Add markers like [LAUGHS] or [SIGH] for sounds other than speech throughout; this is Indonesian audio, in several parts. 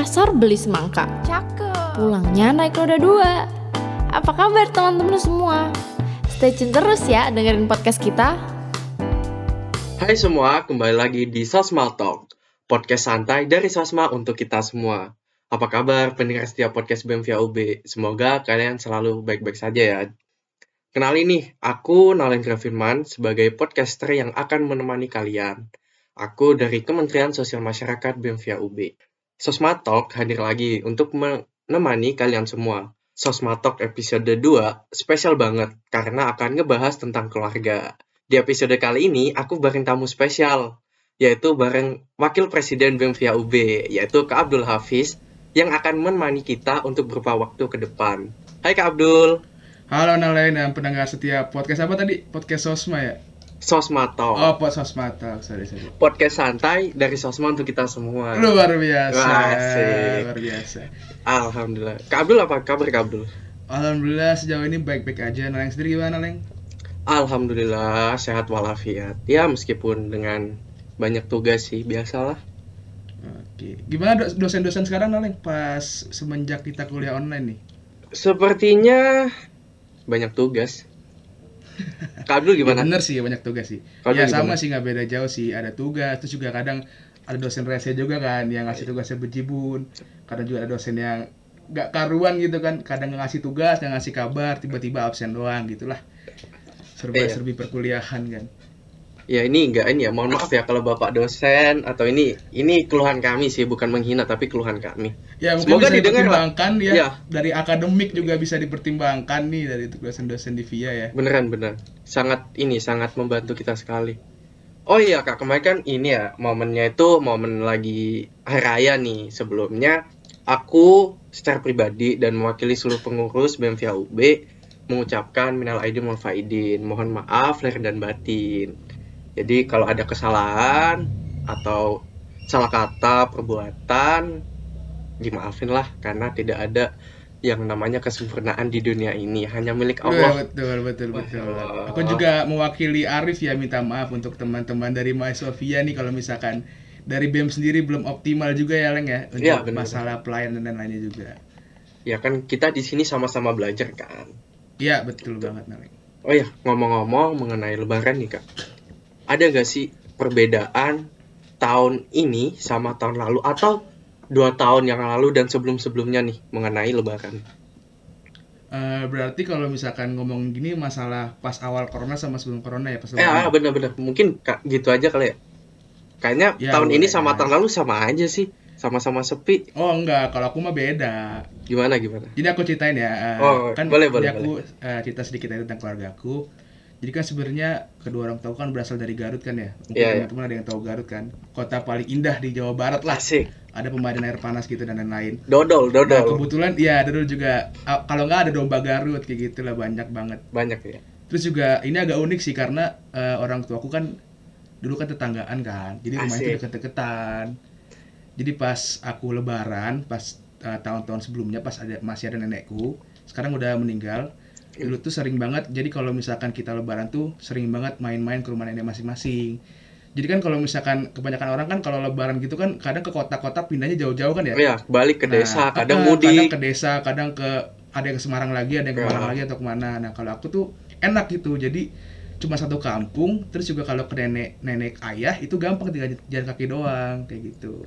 pasar beli semangka. Cakep. Pulangnya naik roda dua. Apa kabar teman-teman semua? Stay tune terus ya dengerin podcast kita. Hai semua, kembali lagi di Sosma Talk, podcast santai dari Sosma untuk kita semua. Apa kabar pendengar setiap podcast BEM via UB? Semoga kalian selalu baik-baik saja ya. Kenalin nih, aku Nalendra Firman sebagai podcaster yang akan menemani kalian. Aku dari Kementerian Sosial Masyarakat BEM via UB. Sosma Talk hadir lagi untuk menemani kalian semua. Sosma Talk episode 2 spesial banget karena akan ngebahas tentang keluarga. Di episode kali ini, aku bareng tamu spesial, yaitu bareng Wakil Presiden BEM via UB, yaitu Kak Abdul Hafiz, yang akan menemani kita untuk beberapa waktu ke depan. Hai Kak Abdul, Halo Nalain dan pendengar setiap podcast apa tadi? Podcast Sosma ya? Sosma Talk. Oh, podcast Sosma Talk, sorry sorry. Podcast santai dari Sosma untuk kita semua. Luar biasa, Wah, asik. luar biasa. Alhamdulillah. Kak Abdul apa kabar Kak Abdul? Alhamdulillah sejauh ini baik-baik aja. Nalain sendiri gimana, Leng? Alhamdulillah sehat walafiat. Ya meskipun dengan banyak tugas sih biasalah. Oke. Gimana do- dosen-dosen sekarang, Naleng? Pas semenjak kita kuliah online nih? Sepertinya banyak tugas. Kak Abdul gimana? Ya, bener sih, banyak tugas sih. Kalau ya gimana? sama sih, nggak beda jauh sih. Ada tugas, terus juga kadang ada dosen rese juga kan, yang ngasih tugasnya bejibun. Kadang juga ada dosen yang nggak karuan gitu kan. Kadang nggak ngasih tugas, nggak ngasih kabar, tiba-tiba absen doang gitulah. Serba-serbi perkuliahan kan. Ya ini enggak ini ya, mohon maaf ya kalau Bapak dosen atau ini ini keluhan kami sih bukan menghina tapi keluhan kami. Ya mungkin Semoga bisa didengar lah. dipertimbangkan ya, Iya. dari akademik juga bisa dipertimbangkan nih dari dosen-dosen di VIA ya. Beneran bener. Sangat ini sangat membantu kita sekali. Oh iya Kak, kemarin kan ini ya momennya itu momen lagi hari raya nih. Sebelumnya aku secara pribadi dan mewakili seluruh pengurus BEM via UB mengucapkan minal aidin wal faidin. Mohon maaf lahir dan batin. Jadi kalau ada kesalahan atau salah kata, perbuatan dimaafin lah karena tidak ada yang namanya kesempurnaan di dunia ini hanya milik Iya, Allah. betul betul betul. Allah. Aku juga mewakili Arif ya minta maaf untuk teman-teman dari VIA nih kalau misalkan dari BEM sendiri belum optimal juga ya Leng ya untuk Iya, bener. masalah pelayanan dan lainnya juga. Ya kan kita di sini sama-sama belajar kan. Iya betul banget Naleng. Oh ya ngomong-ngomong mengenai Lebaran nih kak, ada gak sih perbedaan tahun ini sama tahun lalu atau dua tahun yang lalu dan sebelum-sebelumnya nih mengenai Lebaran? Eh, berarti kalau misalkan ngomong gini masalah pas awal corona sama sebelum corona ya pas Eh ah, bener-bener mungkin gitu aja kali ya. Kayaknya Ya, tahun ini boleh. sama tahun lalu sama aja sih, sama-sama sepi. Oh enggak, kalau aku mah beda. Gimana gimana? Jadi aku ceritain ya, eh, Oh, kan boleh, boleh, aku eh, cerita sedikit aja tentang keluarga aku. Jadi kan sebenarnya kedua orang tua kan berasal dari Garut kan ya. Mungkin Iya, iya. teman-teman ada yang tahu Garut kan. Kota paling indah di Jawa Barat lah. Asik, Ada pemandian air panas gitu dan lain-lain. dodol, Nah, dodol, kebetulan ya dulu juga kalau nggak ada domba Garut kayak gitu lah banyak banget. banyak ya. Terus juga ini agak unik sih karena eh, orang tuaku kan dulu kan tetanggaan kan. Jadi rumahnya itu deket-deketan. Jadi pas aku lebaran, pas eh, tahun-tahun sebelumnya pas ada masih ada nenekku, sekarang udah meninggal. Dulu tuh sering banget. Jadi kalau misalkan kita lebaran tuh sering banget main-main ke rumah nenek masing-masing. Jadi kan kalau misalkan kebanyakan orang kan kalau lebaran gitu kan kadang ke kota-kota pindahnya jauh-jauh kan ya. Iya, balik ke Nah, desa, kadang ah, mudik. Kadang ke desa, kadang ke ada yang ke Semarang lagi, ada yang ke Ya. Malang lagi atau ke mana. Nah kalau aku tuh enak gitu, jadi cuma satu kampung. Terus juga kalau ke nenek nenek ayah itu gampang tinggal jalan kaki doang kayak gitu.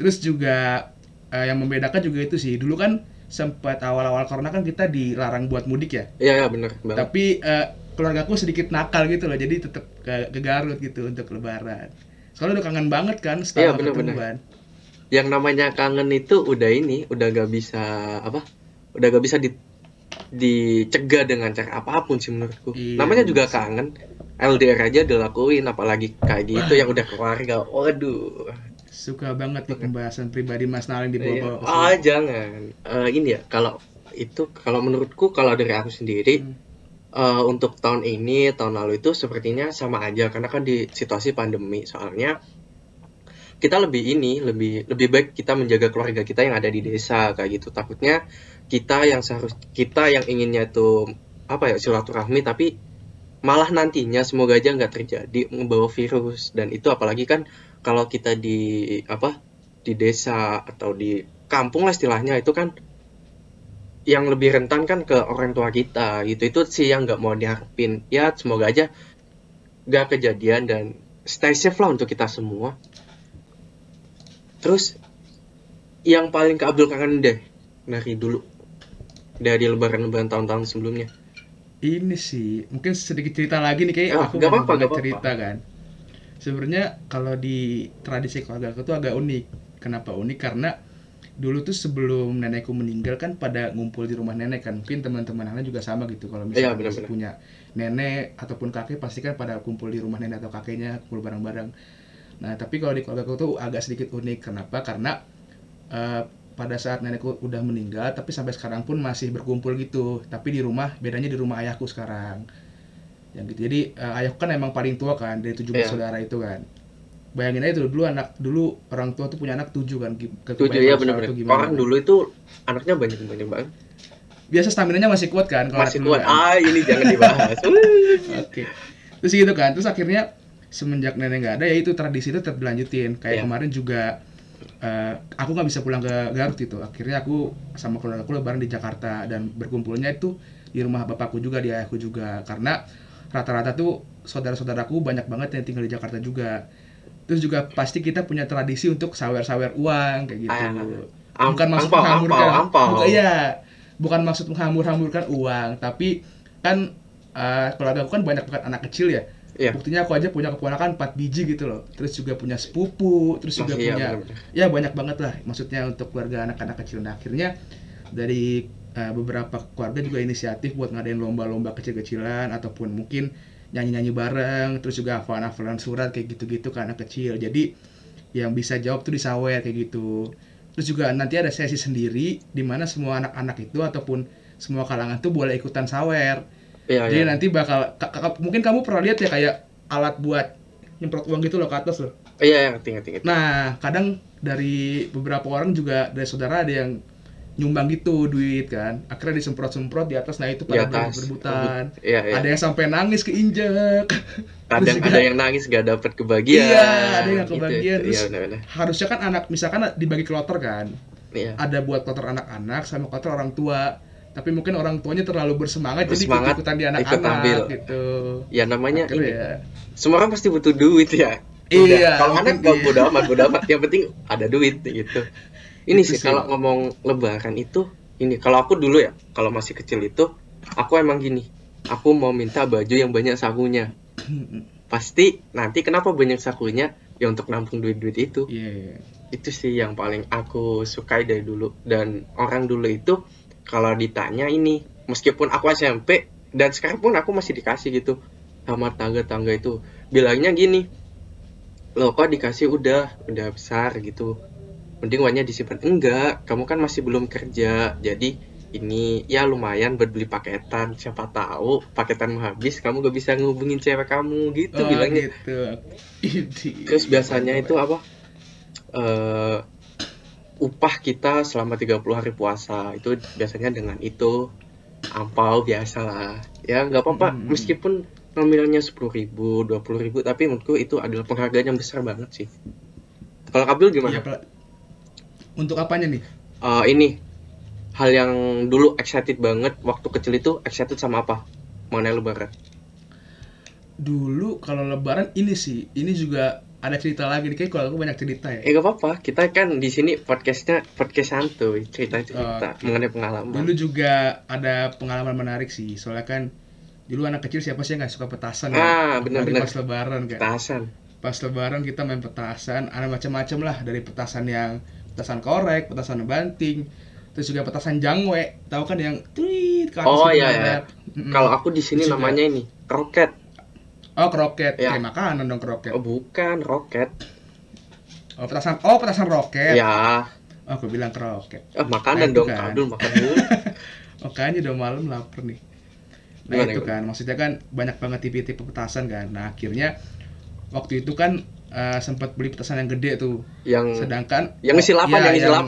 Terus juga eh, yang membedakan juga itu sih. Dulu kan sempat awal-awal corona kan kita dilarang buat mudik ya. Iya, iya bener banget. Tapi eh, keluargaku sedikit nakal gitu loh, jadi tetap ke, ke Garut gitu untuk Lebaran. Soalnya udah kangen banget kan Iya, setelah bener-bener. ketemuan. yang namanya kangen itu udah ini udah gak bisa apa udah gak bisa di dicegah dengan cara apa pun sih menurutku Iya, namanya juga bener kangen LDR aja dilakuin apalagi kayak gitu yang udah keluarga waduh Suka banget nih pembahasan pribadi Mas Nalin di Iya. bawah ah jangan. Eh, ini ya kalau itu kalau menurutku kalau dari aku sendiri Hmm. eh, untuk tahun ini tahun lalu itu sepertinya sama aja. Karena kan di situasi pandemi soalnya kita lebih ini lebih lebih baik kita menjaga keluarga kita yang ada di desa kayak gitu. Takutnya kita yang seharus kita yang inginnya itu apa ya silaturahmi tapi malah nantinya semoga aja nggak terjadi membawa virus. Dan itu apalagi kan kalau kita di apa di desa atau di kampung lah istilahnya itu kan yang lebih rentan kan ke orang tua kita gitu. Itu sih yang nggak mau diharapin. Ya semoga aja nggak kejadian dan stay safe lah untuk kita semua. Terus yang paling ke Abdul kangen deh dari dulu. Dari lebaran-lebaran tahun-tahun sebelumnya. Ini sih mungkin sedikit cerita lagi nih kayak Ah, aku banget nggak apa-apa. cerita kan sebenarnya kalau di tradisi keluarga aku tuh agak unik. Kenapa unik? Karena dulu tuh sebelum nenekku meninggal kan pada ngumpul di rumah nenek kan. Mungkin teman-teman nenek juga sama gitu. Kalau Iya, misalnya masih benar-benar. punya nenek ataupun kakek pasti kan pada kumpul di rumah nenek atau kakeknya kumpul bareng-bareng. Nah tapi kalau di keluarga aku tuh agak sedikit unik. Kenapa? Karena eh, pada saat nenekku udah meninggal tapi sampai sekarang pun masih berkumpul gitu. Tapi di rumah bedanya di rumah ayahku sekarang yang gitu jadi eh, ayahku kan emang paling tua kan dari 17 Iya. saudara itu kan bayangin aja dulu, dulu anak dulu orang tua tuh punya anak tujuh kan tujuh ya kalau benar-benar orang dulu itu anaknya banyak banyak banget biasa stamina nya masih kuat kan kalau masih kuat kan. ah ini jangan dibahas [LAUGHS] Oke. Terus gitu kan. Terus akhirnya semenjak nenek nggak ada ya itu tradisi itu tetap dilanjutin. Kayak Iya. kemarin juga eh, aku nggak bisa pulang ke Garut itu. Akhirnya aku sama keluarga aku lebaran di Jakarta dan berkumpulnya itu di rumah bapakku juga di ayahku juga karena rata-rata tuh saudara-saudaraku banyak banget yang tinggal di Jakarta juga. Terus juga pasti kita punya tradisi untuk sawer-sawer uang kayak gitu. Ah, Am- bukan maksud ampau, menghamburkan ampau, ampau. Bukan, iya bukan maksud menghambur-hamburkan uang tapi kan eh, keluarga aku kan banyak banget anak kecil ya Iya. buktinya aku aja punya keponakan 4 biji gitu loh terus juga punya sepupu terus juga Masih ya, punya benar-benar. ya banyak banget lah maksudnya untuk keluarga anak-anak kecil nah akhirnya dari eh, beberapa keluarga juga inisiatif buat ngadain lomba-lomba kecil-kecilan ataupun mungkin nyanyi-nyanyi bareng terus juga hafalan-hafalan surat kayak gitu-gitu ke anak kecil jadi yang bisa jawab tuh disawer kayak gitu terus juga nanti ada sesi sendiri di mana semua anak-anak itu ataupun semua kalangan tuh boleh ikutan sawer Iya, jadi iya. nanti bakal ka- ka- mungkin kamu pernah lihat ya kayak alat buat nyemprot uang gitu loh ke atas loh Iya, yang tinggi tinggi. Nah, kadang dari beberapa orang juga dari saudara ada yang nyumbang gitu duit kan. Akhirnya disemprot-semprot di atas. Nah, itu Di pada atas. berebut-berebutan. Iya, iya. Ada yang sampai nangis keinjek. Kadang ada yang nangis gak dapat kebagian. Iya, ada yang gitu. kebagian. Terus Iya, benar-benar. harusnya kan anak misalkan dibagi kloter kan. Iya. Ada buat kloter anak-anak sama kloter orang tua. Tapi mungkin orang tuanya terlalu bersemangat, Bersemangat, jadi ikut-ikutan di ikut anak-anak gitu. Ya namanya Akhirnya ini. ya. Semua orang pasti butuh duit ya. Iya, Kalau anak iya. bodo amat, bodo amat. Yang penting ada duit gitu. Ini Itu sih sih. kalau ngomong lebaran itu ini kalau aku dulu ya, kalau masih kecil itu aku emang gini. Aku mau minta baju yang banyak sakunya. Pasti nanti kenapa banyak sakunya? Ya untuk nampung duit-duit itu. Iya. itu sih yang paling aku sukai dari dulu dan orang dulu itu kalau ditanya ini meskipun aku SMP dan sekarang pun aku masih dikasih gitu sama tangga-tangga itu bilangnya gini loh kok dikasih udah udah besar gitu mending uangnya disimpan enggak kamu kan masih belum kerja jadi ini ya lumayan buat beli paketan siapa tahu paketan mau habis kamu gak bisa ngehubungin cewek kamu gitu Oh, bilangnya gitu. Terus biasanya itu apa? eh upah kita selama 30 hari puasa itu biasanya dengan itu ampau biasa lah. Ya nggak apa-apa Hmm. meskipun nominalnya 10.000 ribu, 20 ribu tapi menurutku itu adalah penghargaan yang besar banget sih. Kalau Kabil Iya, gimana? Pak. Untuk apanya nih? Eh, ini hal yang dulu excited banget waktu kecil itu excited sama apa? Mengenai lebaran. Dulu kalau lebaran ini sih, ini juga ada cerita lagi nih kayak kalau aku banyak cerita ya. Eh gak apa-apa, kita kan di sini podcastnya podcast santuy, cerita-cerita Oke. mengenai pengalaman. Dulu juga ada pengalaman menarik sih, soalnya kan dulu anak kecil siapa sih yang nggak suka petasan ya? Ah, Apalagi benar-benar. Pas lebaran kan. Petasan. Pas lebaran kita main petasan, ada macam-macam lah dari petasan yang petasan korek, petasan banting, terus juga petasan jangwe, tahu kan yang tweet ke atas Oh, iya, iya. Kalau aku di sini namanya ini roket. Oh kroket, Ya. kayak makanan dong kroket. Oh bukan roket. Oh petasan, oh petasan roket. Ya, Oh, aku bilang kroket. eh, makanan Nah, dong. kan. Abdul makan dulu. [LAUGHS] Oh kayaknya udah malam lapar nih. Nah Gimana, itu kan, maksudnya kan banyak banget tipe-tipe petasan kan. Nah akhirnya waktu itu kan eh, sempat beli petasan yang gede tuh. yang Sedangkan yang isi oh, 8, iya, yang isi 8.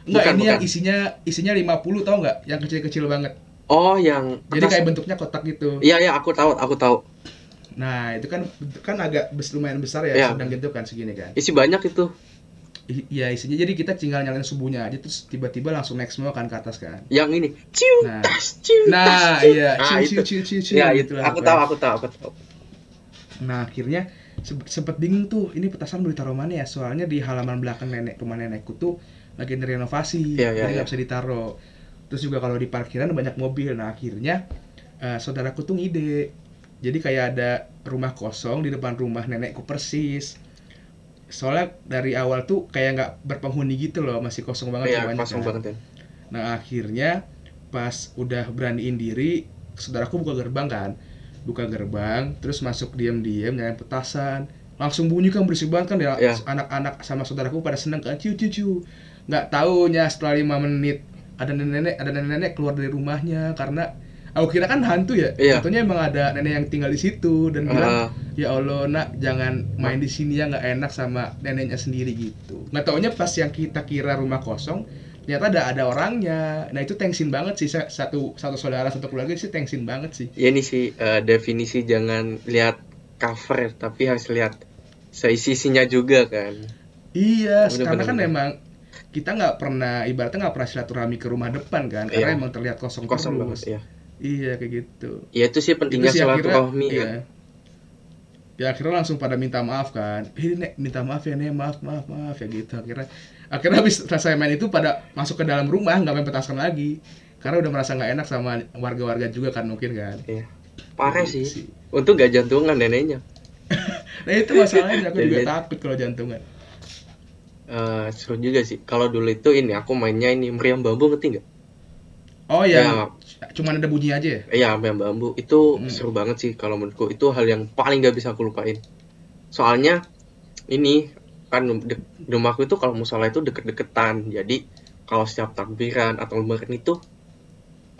Enggak, Bukan, ini yang bukan. isinya isinya 50 tau nggak? Yang kecil-kecil banget. Oh, yang Jadi kertas- kayak bentuknya kotak gitu. Iya, iya, aku tahu, aku tahu. Nah, itu kan kan agak bes- lumayan besar ya, Iya. sedang gitu kan segini kan. Isi banyak itu. Iya isinya jadi kita tinggal nyalain subuhnya aja terus tiba-tiba langsung naik semua kan ke atas kan. Yang ini, ciu, Nah. tas, ciu, Nah, tas, ciu. iya, Nah, ciu, ciu, ciu, ciu, ciu, Ya, gitu itu. lah Aku pokoknya. tahu, aku tahu, aku tahu. Nah akhirnya se- sempet bingung tuh ini petasan mau ditaruh mana ya soalnya di halaman belakang nenek rumah nenekku tuh lagi direnovasi Iya, iya, jadi nggak iya. bisa ditaruh terus juga kalau di parkiran banyak mobil nah akhirnya eh, saudaraku tuh ngide jadi kayak ada rumah kosong di depan rumah nenekku persis soalnya dari awal tuh kayak nggak berpenghuni gitu loh masih kosong banget Iya, rumahnya kosong kan. banget ya. Nah akhirnya pas udah beraniin diri, saudaraku buka gerbang kan, buka gerbang, terus masuk diam-diam nyalain petasan, langsung bunyi kan berisik banget kan ya. Iya. anak-anak sama saudaraku pada seneng kan ciu ciu ciu, nggak taunya setelah lima menit ada nenek ada nenek-nenek keluar dari rumahnya karena aku kira kan hantu ya, Iya. tentunya emang ada nenek yang tinggal di situ dan bilang ya Allah nak jangan main di sini ya nggak enak sama neneknya sendiri gitu. Nggak taunya pas yang kita kira rumah kosong ternyata ada ada orangnya nah itu tensin banget sih Sa- satu satu saudara satu keluarga sih tensin banget sih ya ini sih eh, definisi jangan lihat cover tapi harus lihat seisi-isinya juga kan. iya Bener, karena bener, kan bener. emang kita nggak pernah ibaratnya nggak pernah silaturahmi ke rumah depan kan karena Iya. emang terlihat kosong, Kosong terus banget ya. iya kayak gitu Ya itu sih pentingnya Itu sih akhirnya, silaturahmi iya. kan. ya akhirnya langsung pada minta maaf kan ini nek minta maaf ya nek maaf maaf maaf ya gitu akhirnya akhirnya habis selesai main itu pada masuk ke dalam rumah nggak main petasan lagi karena udah merasa nggak enak sama warga-warga juga kan mungkin kan Iya. Parah Gitu sih. Untung gak jantungan neneknya. [LAUGHS] nah itu masalahnya aku juga takut kalau jantungan Eh, seru juga sih. Kalau dulu itu ini aku mainnya ini meriam bambu ngerti nggak? oh ya, Ya. cuman ada bunyi aja ya Iya meriam bambu itu Hmm. seru banget sih kalau menurutku itu hal yang paling gak bisa aku lupain. Soalnya ini kan rumahku itu kalau musola itu deket-deketan. Jadi kalau setiap takbiran atau lebaran itu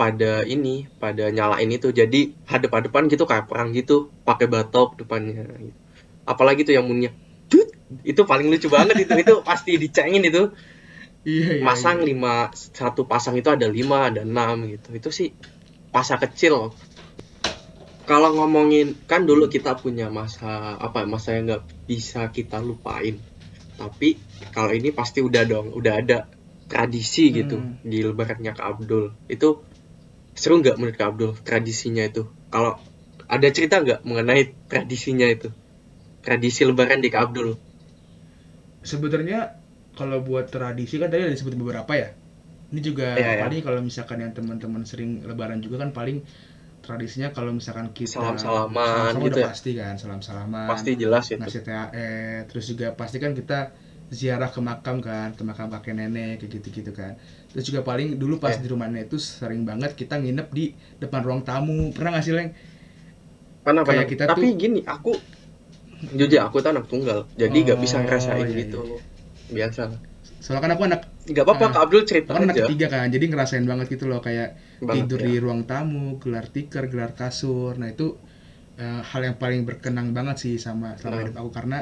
pada ini pada nyalain itu jadi hadap-hadapan gitu kayak perang gitu pakai batok depannya gitu. apalagi tuh yang bunyinya "Dut!" itu paling lucu banget itu itu pasti dicengin itu iya iya masang iya. lima satu pasang itu ada lima ada enam gitu itu sih masa kecil kalau ngomongin kan dulu kita punya masa apa masa yang nggak bisa kita lupain tapi kalau ini pasti udah dong udah ada tradisi gitu Hmm. di lebarannya Kak Abdul. Itu seru nggak menurut Kak Abdul tradisinya itu? Kalau ada cerita nggak mengenai tradisinya itu? Tradisi lebaran di Kak Abdul? Sebenarnya kalau buat tradisi kan tadi ada disebut beberapa ya. Ini juga iya. paling kalau misalkan yang teman-teman sering lebaran juga kan paling tradisinya kalau misalkan kita Salam-salaman salam-salaman gitu udah ya? pasti kan salam-salaman pasti jelas itu ngasih THR terus juga pasti kan kita ziarah ke makam kan ke makam kakek nenek kayak gitu-gitu kan terus juga paling dulu pas Iya. di rumah nenek itu sering banget kita nginep di depan ruang tamu pernah nggak sih leng Pernah, Kayak pernah. kita Tapi tuh- gini, aku jujur aku tuh anak tunggal, jadi nggak bisa Oh, ngerasain iya, gitu. Biasa. soalnya kan aku anak Nggak apa-apa, Ah, Kak Abdul cerita kan anak aja. ketiga kan jadi ngerasain banget gitu loh kayak Banget, tidur ya. di ruang tamu gelar tikar gelar kasur nah itu eh, hal yang paling berkenang banget sih sama selama Nah. hidup aku karena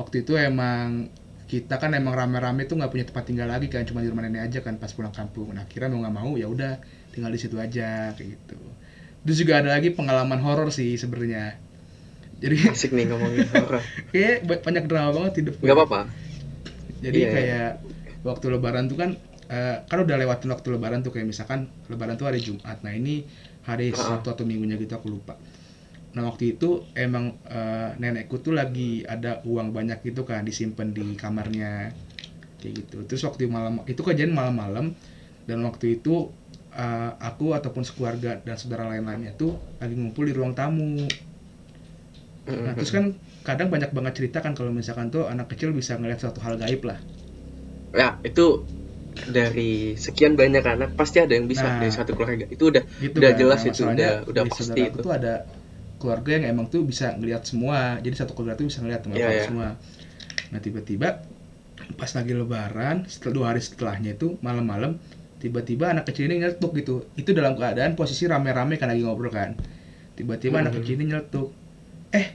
waktu itu emang kita kan emang rame-rame tuh nggak punya tempat tinggal lagi kan cuma di rumah nenek aja kan pas pulang kampung nah kira mau nggak mau ya udah tinggal di situ aja kayak gitu terus juga ada lagi pengalaman horor sih sebenarnya jadi [LAUGHS] Asik nih ngomongin horor. kayak ba- banyak drama banget hidup. Nggak apa-apa. Jadi Iya, iya. Waktu lebaran tuh kan eh, kan udah lewatin waktu lebaran tuh kayak misalkan lebaran tuh hari Jumat. Nah, ini hari. Sabtu atau minggunya gitu aku lupa. Nah, waktu itu emang eh, nenekku tuh lagi ada uang banyak gitu kan disimpan di kamarnya. Kayak gitu. Terus waktu malam itu kejadian malam-malam dan waktu itu eh, aku ataupun sekeluarga dan saudara lain-lainnya tuh lagi ngumpul di ruang tamu. Nah, terus kan kadang banyak banget cerita kan kalau misalkan tuh anak kecil bisa ngeliat suatu hal gaib lah. Ya, itu dari sekian banyak anak pasti ada yang bisa Nah. dari satu keluarga. Itu udah gitu Udah kan. jelas Nah, itu, udah- udah pasti itu. tuh ada keluarga yang emang tuh bisa ngelihat semua jadi satu keluarga tuh bisa ngelihat teman Iya, iya. semua nah tiba-tiba pas lagi lebaran setelah dua hari setelahnya itu malam-malam tiba-tiba anak kecil ini nyeletuk gitu itu dalam keadaan posisi rame-rame kan lagi ngobrol kan tiba-tiba anak Mhm. kecil ini nyeletuk eh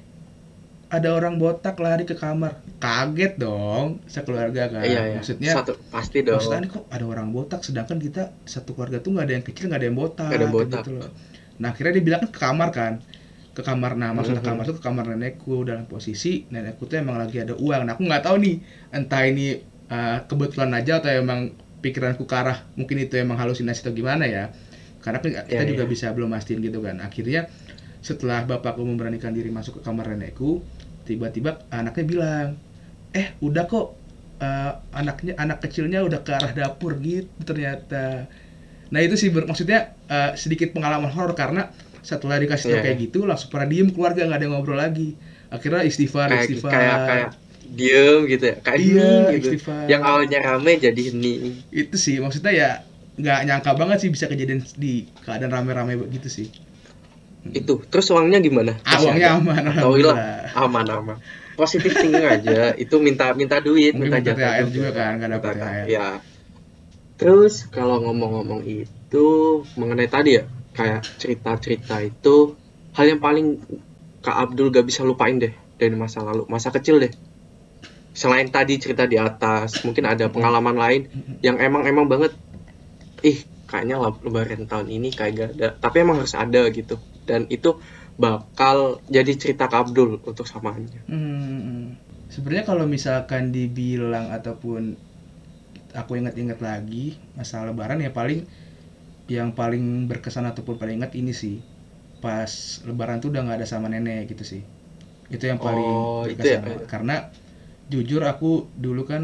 ada orang botak lari ke kamar kaget dong sekeluarga kan iya, iya. maksudnya satu pasti dong. Maksudnya kok ada orang botak sedangkan kita satu keluarga tuh nggak ada yang kecil nggak ada yang botak, ada yang kayak botak. gitu loh. Nah akhirnya dia bilang kan ke kamar kan, ke kamar. Nah maksudnya Mhm. kamar tuh ke kamar nenekku dalam posisi nenekku tuh emang lagi ada uang. Nah aku nggak tahu nih entah ini eh, kebetulan aja atau emang pikiranku ke arah mungkin itu emang halusinasi atau gimana ya karena kan kita Ya, juga ya. bisa belum mastiin gitu kan akhirnya setelah bapakku memberanikan diri masuk ke kamar nenekku tiba-tiba anaknya bilang eh udah kok eh, anaknya anak kecilnya udah ke arah dapur gitu ternyata. Nah itu sih maksudnya eh, sedikit pengalaman horor karena setelah dikasih tau Iya, kayak gitu langsung pada diem keluarga nggak ada yang ngobrol lagi. Akhirnya istighfar kayak istighfar. kayak kayak diem gitu ya kayak Iya, gitu. istighfar. yang awalnya rame jadi hening itu sih maksudnya ya nggak nyangka banget sih bisa kejadian di keadaan rame-rame begitu sih itu. Terus uangnya gimana? Masih uangnya ada? aman atau hilang aman aman. Positif thinking aja. Itu minta minta duit Mungkin minta minta jatah THR juga kan, nggak Minta- THR. ya. Terus kalau ngomong-ngomong itu mengenai tadi ya kayak cerita-cerita itu hal yang paling Kak Abdul gak bisa lupain deh dari masa lalu masa kecil deh. Selain tadi cerita di atas mungkin ada pengalaman lain yang emang emang banget ih kayaknya leb- lebaran tahun ini kayak gak ada. Tapi emang harus ada gitu dan itu bakal jadi cerita Kak Abdul untuk samaannya Hmm, sebenarnya kalau misalkan dibilang ataupun aku ingat-ingat lagi masalah lebaran ya paling yang paling berkesan ataupun paling ingat ini sih pas lebaran tuh udah nggak ada sama nenek gitu sih itu yang paling Oh, itu berkesan ya? banget. karena jujur aku dulu kan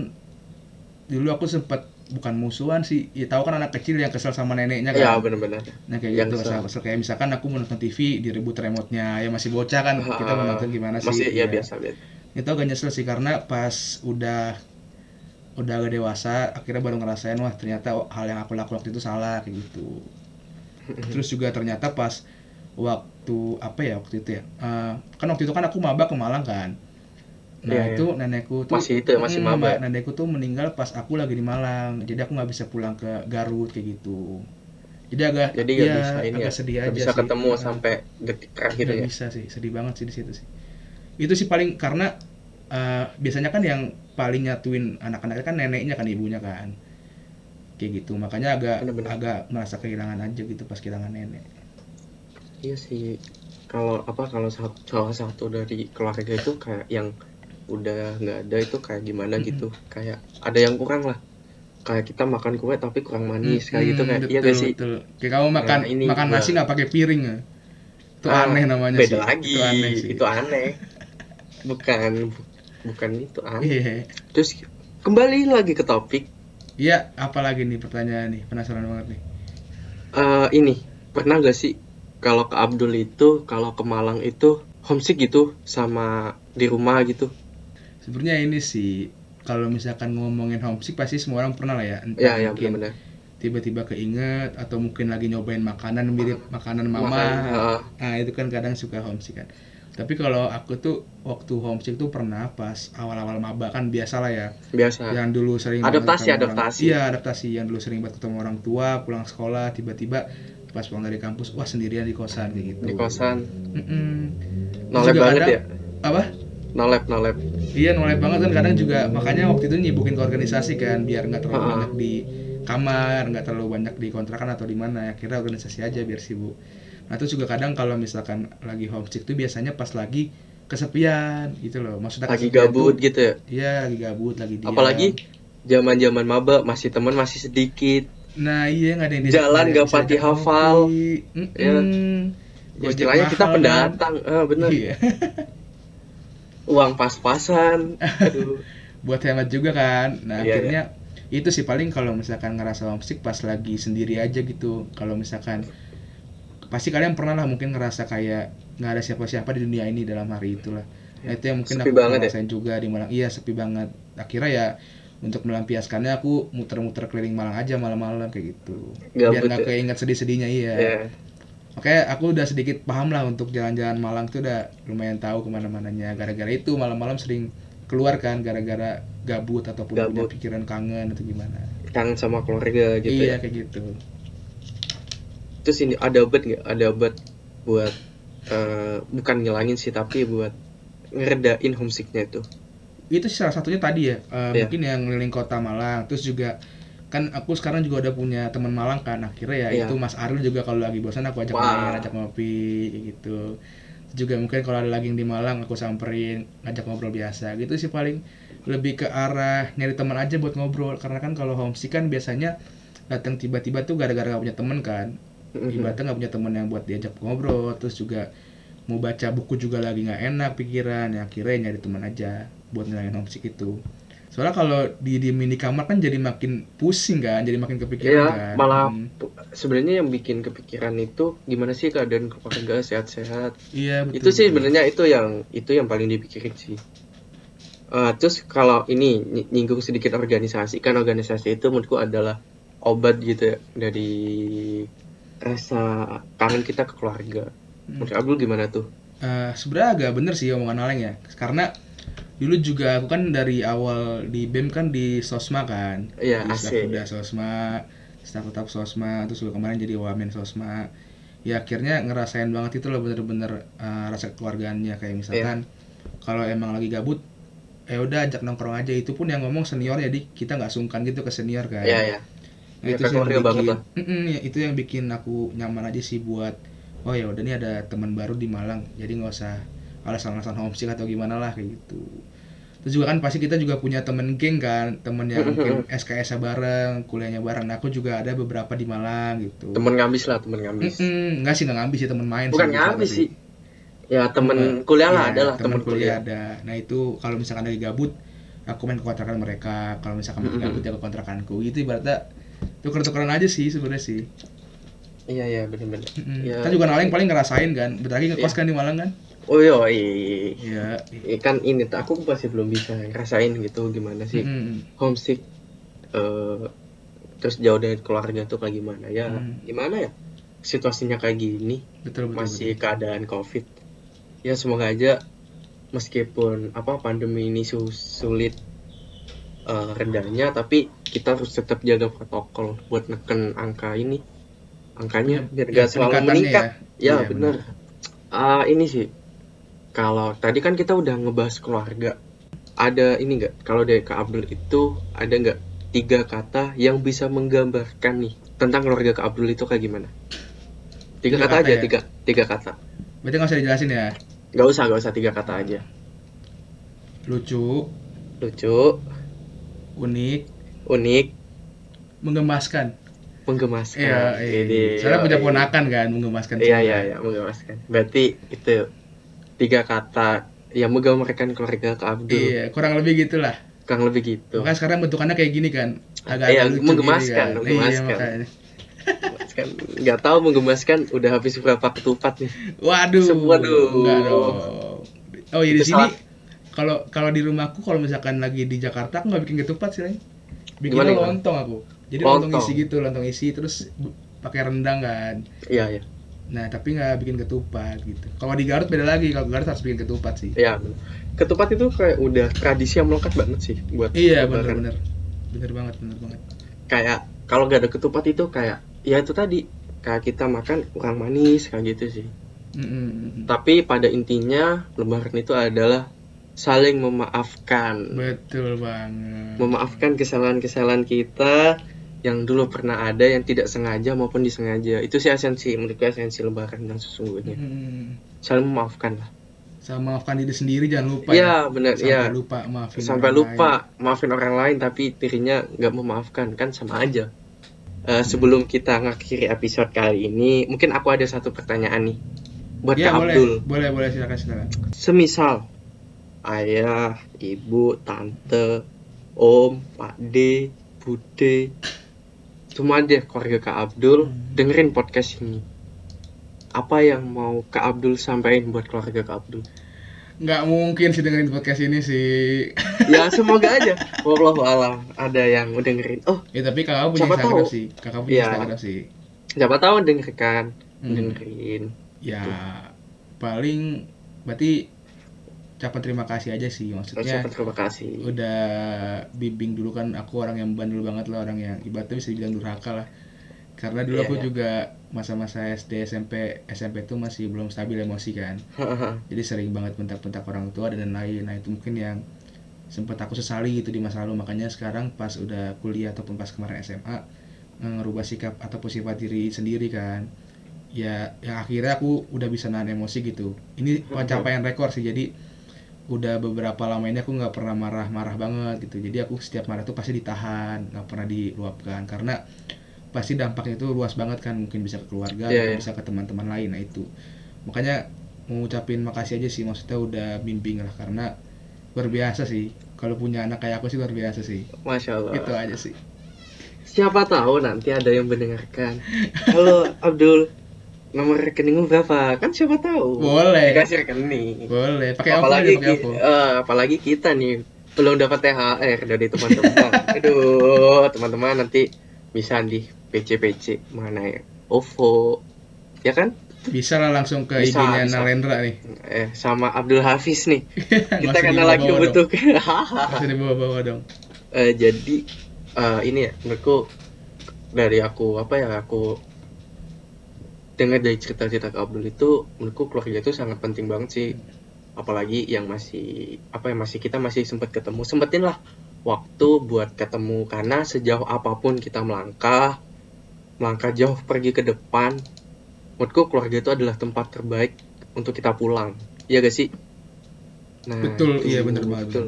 dulu aku sempat bukan musuhan sih. Ya tahu kan anak kecil yang kesel sama neneknya kan? Ya benar-benar. Nah kayak Yang gitu kesel. kesel, kayak misalkan aku mau nonton TV diribut remote-nya ya masih bocah kan? Kita mau nonton gimana sih? Masih ya Iya. biasa biasa. Itu agak nyesel sih karena pas udah udah agak dewasa akhirnya baru ngerasain wah ternyata hal yang aku lakukan waktu itu salah kayak gitu. [LAUGHS] Terus juga ternyata pas waktu apa ya waktu itu ya? Eh, kan waktu itu kan aku maba ke Malang kan nah Iya, itu nenekku tuh Masih itu ya, masih Mm, maba ya? nenekku tuh meninggal pas aku lagi di Malang. Jadi aku nggak bisa pulang ke Garut kayak gitu. Jadi agak jadi iya, bisa ini ya? agak sedih nggak aja bisa sih. ketemu Heeh. sampai detik terakhir Nggak ya? bisa sih sedih banget sih di situ sih. Itu sih paling karena eh, biasanya kan yang paling nyatuin anak-anaknya kan neneknya kan ibunya kan. Kayak gitu makanya agak Bener-bener. agak merasa kehilangan aja gitu pas kehilangan nenek. Iya sih. Kalau apa kalau satu, salah satu dari keluarga itu kayak yang udah nggak ada itu kayak gimana Mm-mm. gitu. Kayak ada yang kurang lah. Kayak kita makan kue tapi kurang manis kayak gitu Hmm, kayak iya gak sih? betul. kayak kamu makan Nah, ini makan nasi nggak pakai piring ya? Itu Ah, aneh namanya beda sih. lagi. Itu aneh sih. Itu aneh. Bukan bukan itu aneh. Iya. Terus kembali lagi ke topik. Iya apalagi nih pertanyaan nih? Penasaran banget nih. Eh ini pernah gak sih kalau ke Abdul itu kalau ke Malang itu homesick gitu sama di rumah gitu sebenarnya ini sih kalau misalkan ngomongin homesick pasti semua orang pernah lah ya. Entah ya ya mungkin tiba-tiba keinget atau mungkin lagi nyobain makanan mirip makanan mama. Makan, heeh. nah itu kan kadang suka homesick kan. Tapi kalau aku tuh waktu homesick tuh pernah pas awal-awal maba kan biasa lah ya. Biasa. Yang dulu sering Adaptasi, orang- adaptasi. iya adaptasi. Yang dulu sering banget ketemu orang tua pulang sekolah tiba-tiba pas pulang dari kampus wah sendirian di kosan kayak gitu. Di kosan. Nolep Juga banget kadang- ya? Apa nolep nolep Iya nolep banget kan kadang juga makanya waktu itu nyibukin ke organisasi kan biar nggak terlalu Ha-ha. banyak di kamar nggak terlalu banyak di kontrakan atau di mana ya kira organisasi aja biar sibuk. Nah terus juga kadang kalau misalkan lagi homesick tuh biasanya pas lagi kesepian gitu loh maksudnya lagi gabut tuh- gitu ya Iya lagi gabut lagi diam. apalagi zaman zaman maba masih teman masih sedikit Nah iya nggak ada yang di- Jalan nggak pati hafal. ngopi. Iya. Mm-mm. Gojek istilahnya kita kan? pendatang ah bener Iya. [LAUGHS] uang pas-pasan. [LAUGHS] Buat hemat juga kan. Nah Iya, akhirnya itu sih paling kalau misalkan ngerasa homesick pas lagi sendiri aja gitu. Kalau misalkan pasti kalian pernah lah mungkin ngerasa kayak nggak ada siapa-siapa di dunia ini dalam hari itulah. Nah itu yang mungkin Sepi aku banget ya? rasain juga di Malang. Iya sepi banget. Akhirnya ya untuk melampiaskannya aku muter-muter keliling Malang aja malam-malam kayak gitu. Biar Gabut nggak ya? keinget sedih-sedihnya iya. Ya Oke, aku udah sedikit paham lah untuk jalan-jalan Malang tuh udah lumayan tahu ke mana-mananya. Gara-gara itu malam-malam sering keluar kan, gara-gara gabut ataupun punya Gabut. pikiran kangen atau gimana. kangen sama keluarga gitu ya iya kayak gitu. terus ini ada obat nggak ada obat buat eh, bukan ngilangin sih tapi buat ngeredain homesicknya itu Itu salah satunya tadi ya, eh, Iya. mungkin yang ngeliling kota Malang. Terus juga kan aku sekarang juga udah punya teman Malang kan. Akhirnya ya Iya. itu Mas Aril juga kalau lagi bosan aku ajak Wah. main, ajak ngopi gitu. Juga mungkin kalau ada lagi yang di Malang aku samperin, ngajak ngobrol biasa gitu sih paling. lebih ke arah nyari teman aja buat ngobrol karena kan kalau homesick kan biasanya datang tiba-tiba tuh gara-gara gak punya teman kan Mhm. ibaratnya nggak punya teman yang buat diajak ngobrol terus juga mau baca buku juga lagi nggak enak pikiran ya akhirnya nyari teman aja buat ngilangin homesick itu soalnya kalau di di kamar kan jadi makin pusing kan jadi makin kepikiran Iya, kan malah Hmm. sebenarnya yang bikin kepikiran itu gimana sih keadaan keluarga sehat-sehat. iya betul itu sih sebenarnya itu yang itu yang paling dipikirin sih. Eh, terus kalau ini ny- nyinggung sedikit organisasi kan organisasi itu menurutku adalah obat gitu ya dari rasa kangen kita ke keluarga. Hmm. Menurut Abdul gimana tuh? Eh, sebenarnya agak bener sih omongan Aleng ya karena dulu juga aku kan dari awal di BEM kan di Sosma kan Iya, asik. udah Sosma staf tetap Sosma terus juga kemarin jadi wamen Sosma ya akhirnya ngerasain banget itu loh bener-bener eh, rasa keluargaannya kayak misalkan kalau emang lagi gabut eh udah ajak nongkrong aja itu pun yang ngomong senior jadi kita nggak sungkan gitu ke senior kan Iya, iya. Nah, Ya, itu sih yang keluarga banget bikin, lah. Mm-mm, ya, itu yang bikin aku nyaman aja sih buat oh ya udah nih ada teman baru di Malang jadi nggak usah alasan-alasan homesick atau gimana lah kayak gitu terus juga kan pasti kita juga punya temen geng kan temen yang mungkin SKS bareng kuliahnya bareng nah, aku juga ada beberapa di Malang gitu Temen ngabis lah, temen ngabis. Mm-mm, nggak sih nggak ngambis sih temen main Bukan sih, ngabis beberapa sih. Ya temen kuliah lah Iya, ada lah temen temen kuliah kuliah. ada nah itu kalau misalkan lagi gabut aku main ke kontrakan mereka kalau misalkan lagi Mm-mm. gabut ya ke kontrakanku itu ibaratnya tuker-tukeran aja sih sebenarnya sih Iya, iya bener-bener. Mm-mm. Ya. Kita juga Naleng paling ngerasain kan. Bentar lagi ngekos Iya. kan di Malang kan? Oh iya, iya. Iya. Eh, kan ini aku masih belum bisa ngerasain gitu gimana sih Mm-mm. homesick eh terus jauh dari keluarga tuh kayak gimana ya Hmm. gimana ya situasinya kayak gini Betul betul. masih betul. keadaan covid ya semoga aja meskipun apa pandemi ini su- sulit eh, redanya tapi kita harus tetap jaga protokol buat neken angka ini angkanya biar Ya, gak selalu meningkat ya. ya, benar Ah, ini sih kalau tadi kan kita udah ngebahas keluarga. Ada ini nggak? Kalau dari Kak Abdul itu ada nggak tiga kata yang bisa menggambarkan nih tentang keluarga Kak Abdul itu kayak gimana? Tiga, Tiga kata, kata aja ya? tiga tiga kata. Berarti nggak usah dijelasin ya. nggak usah nggak usah. Tiga kata aja. Lucu, lucu. Unik, unik. Menggemaskan. menggemaskan. Iya, Ini, iya. Soalnya punya yoi. ponakan kan, menggemaskan. iya iya iya. Menggemaskan. Berarti itu tiga kata yang menggambarkan keluarga Kak Abdul Iya, kurang lebih gitulah. kurang lebih gitu Makanya sekarang bentukannya kayak gini kan. Agak Iya, lucu menggemaskan, gini kan. menggemaskan. Iya, nggak tahu menggemaskan udah habis berapa ketupat nih Waduh. Waduh. Enggak dong. Oh iya di sini kalau kalau di rumahku kalau misalkan lagi di Jakarta aku nggak bikin ketupat sih. Bikin lontong aku. Jadi lontong. Lontong. isi gitu, lontong isi terus pakai rendang kan. iya iya Nah, tapi nggak bikin ketupat gitu. Kalau di Garut beda lagi, kalau Garut harus bikin ketupat sih. iya ketupat itu kayak udah tradisi yang melekat banget sih buat Iya, Lebaran. bener-bener. Bener banget, bener banget. kayak kalau gak ada ketupat itu kayak ya itu tadi kayak kita makan kurang manis kayak gitu sih Mm-mm. tapi pada intinya lebaran itu adalah saling memaafkan Betul banget. memaafkan kesalahan-kesalahan kita yang dulu pernah ada yang tidak sengaja maupun disengaja itu sih esensi menurutku esensi lebaran yang sesungguhnya Mm-mm. saling memaafkan lah Sama maafkan diri sendiri jangan lupa Iya benar Sampai ya lupa maafin sampai orang lupa maafin orang lain tapi dirinya nggak memaafkan kan sama aja Eh, sebelum kita ngakhiri episode kali ini mungkin aku ada satu pertanyaan nih buat lain. Kak boleh. Abdul Boleh, boleh silakan silakan. semisal ayah ibu tante om pak D bude semua deh keluarga Kak Abdul dengerin podcast ini apa yang mau Kak Abdul sampaikan buat keluarga Kak Abdul Nggak mungkin sih dengerin podcast ini sih. ya semoga aja wallahu alam ada yang mau dengerin oh ya tapi kakak punya Siapa Instagram tahu. sih. Kakak punya Iya. Instagram sih. siapa tahu dengarkan Hmm. dengerin Ya paling berarti ucapan terima kasih aja sih maksudnya. ucapan terima kasih. udah bimbing dulu kan aku orang yang bandel banget lah orang yang ibaratnya bisa dibilang durhaka lah. Karena dulu Iya, aku iya. juga masa-masa SD SMP SMP tuh masih belum stabil emosi kan. Jadi sering banget bentak-bentak orang tua dan lain-lain. Nah itu mungkin yang sempat aku sesali gitu di masa lalu. Makanya sekarang pas udah kuliah ataupun pas kemarin SMA ngerubah sikap ataupun sifat diri sendiri kan. Ya yang akhirnya aku udah bisa nahan emosi gitu. Ini pencapaian rekor sih. Jadi udah beberapa lama ini aku nggak pernah marah-marah banget gitu. Jadi aku setiap marah tuh pasti ditahan nggak pernah diluapkan. Karena pasti dampaknya itu luas banget kan mungkin bisa ke keluarga atau iya. bisa ke teman-teman lain. Nah itu. Makanya mau ngucapin makasih aja sih maksudnya udah bimbing lah. Karena luar biasa sih. Kalau punya anak kayak aku sih luar biasa sih. Masya Allah. itu aja sih. Siapa tahu nanti ada yang mendengarkan. Halo Abdul, nomor rekeningmu berapa? Kan siapa tahu. Boleh. Dikasih rekening. boleh pakai apa apalagi ki- apa eh, apalagi kita nih belum dapat THR dari teman-teman. [LAUGHS] Aduh, teman-teman nanti bisa di PC-PC mana ya? OVO. Ya kan? bisa lah langsung ke Bisa, IG-nya nih Eh sama Abdul Hafiz nih. [LAUGHS] Kita karena dibawa-bawa lagi. Nggak usah [LAUGHS] dibawa-bawa dong Eh, jadi eh, ini ya menurutku dari aku apa ya aku dengar dari cerita-cerita Kak Abdul itu menurutku keluarga itu sangat penting banget sih. Apalagi yang masih apa ya masih kita masih sempat ketemu sempetin lah waktu buat ketemu. Karena sejauh apa pun kita melangkah melangkah jauh pergi ke depan menurutku keluarga itu adalah tempat terbaik untuk kita pulang. Iya gak sih? Nah betul iya bener banget betul.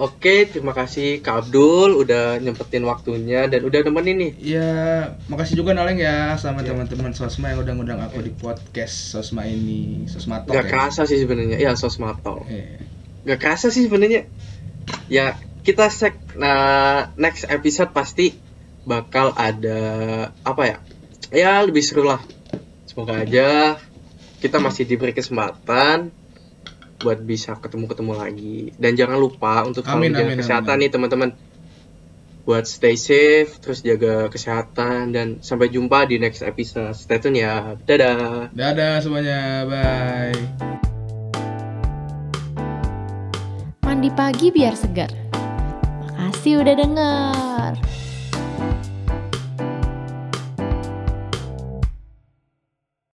Oke, terima kasih Kak Abdul udah nyempetin waktunya dan udah nemenin nih. Ya, makasih juga Naleng ya sama Iya. teman-teman Sosma yang udah ngundang aku di podcast Sosma ini, Sosma Talk Gak ya. kerasa sih sebenarnya, ya sosmato. Iya. Gak kerasa sih sebenarnya. Ya kita sek, nah next episode pasti bakal ada apa ya? Ya lebih seru lah. Semoga aja kita masih diberi kesempatan buat bisa ketemu-ketemu lagi. Dan jangan lupa untuk selalu Amin, menjaga amin, kesehatan amin. nih teman-teman. Buat stay safe, terus jaga kesehatan dan sampai jumpa di next episode. Stay tune ya. Dadah. Dadah semuanya, bye. Mandi pagi biar segar. Makasih udah denger.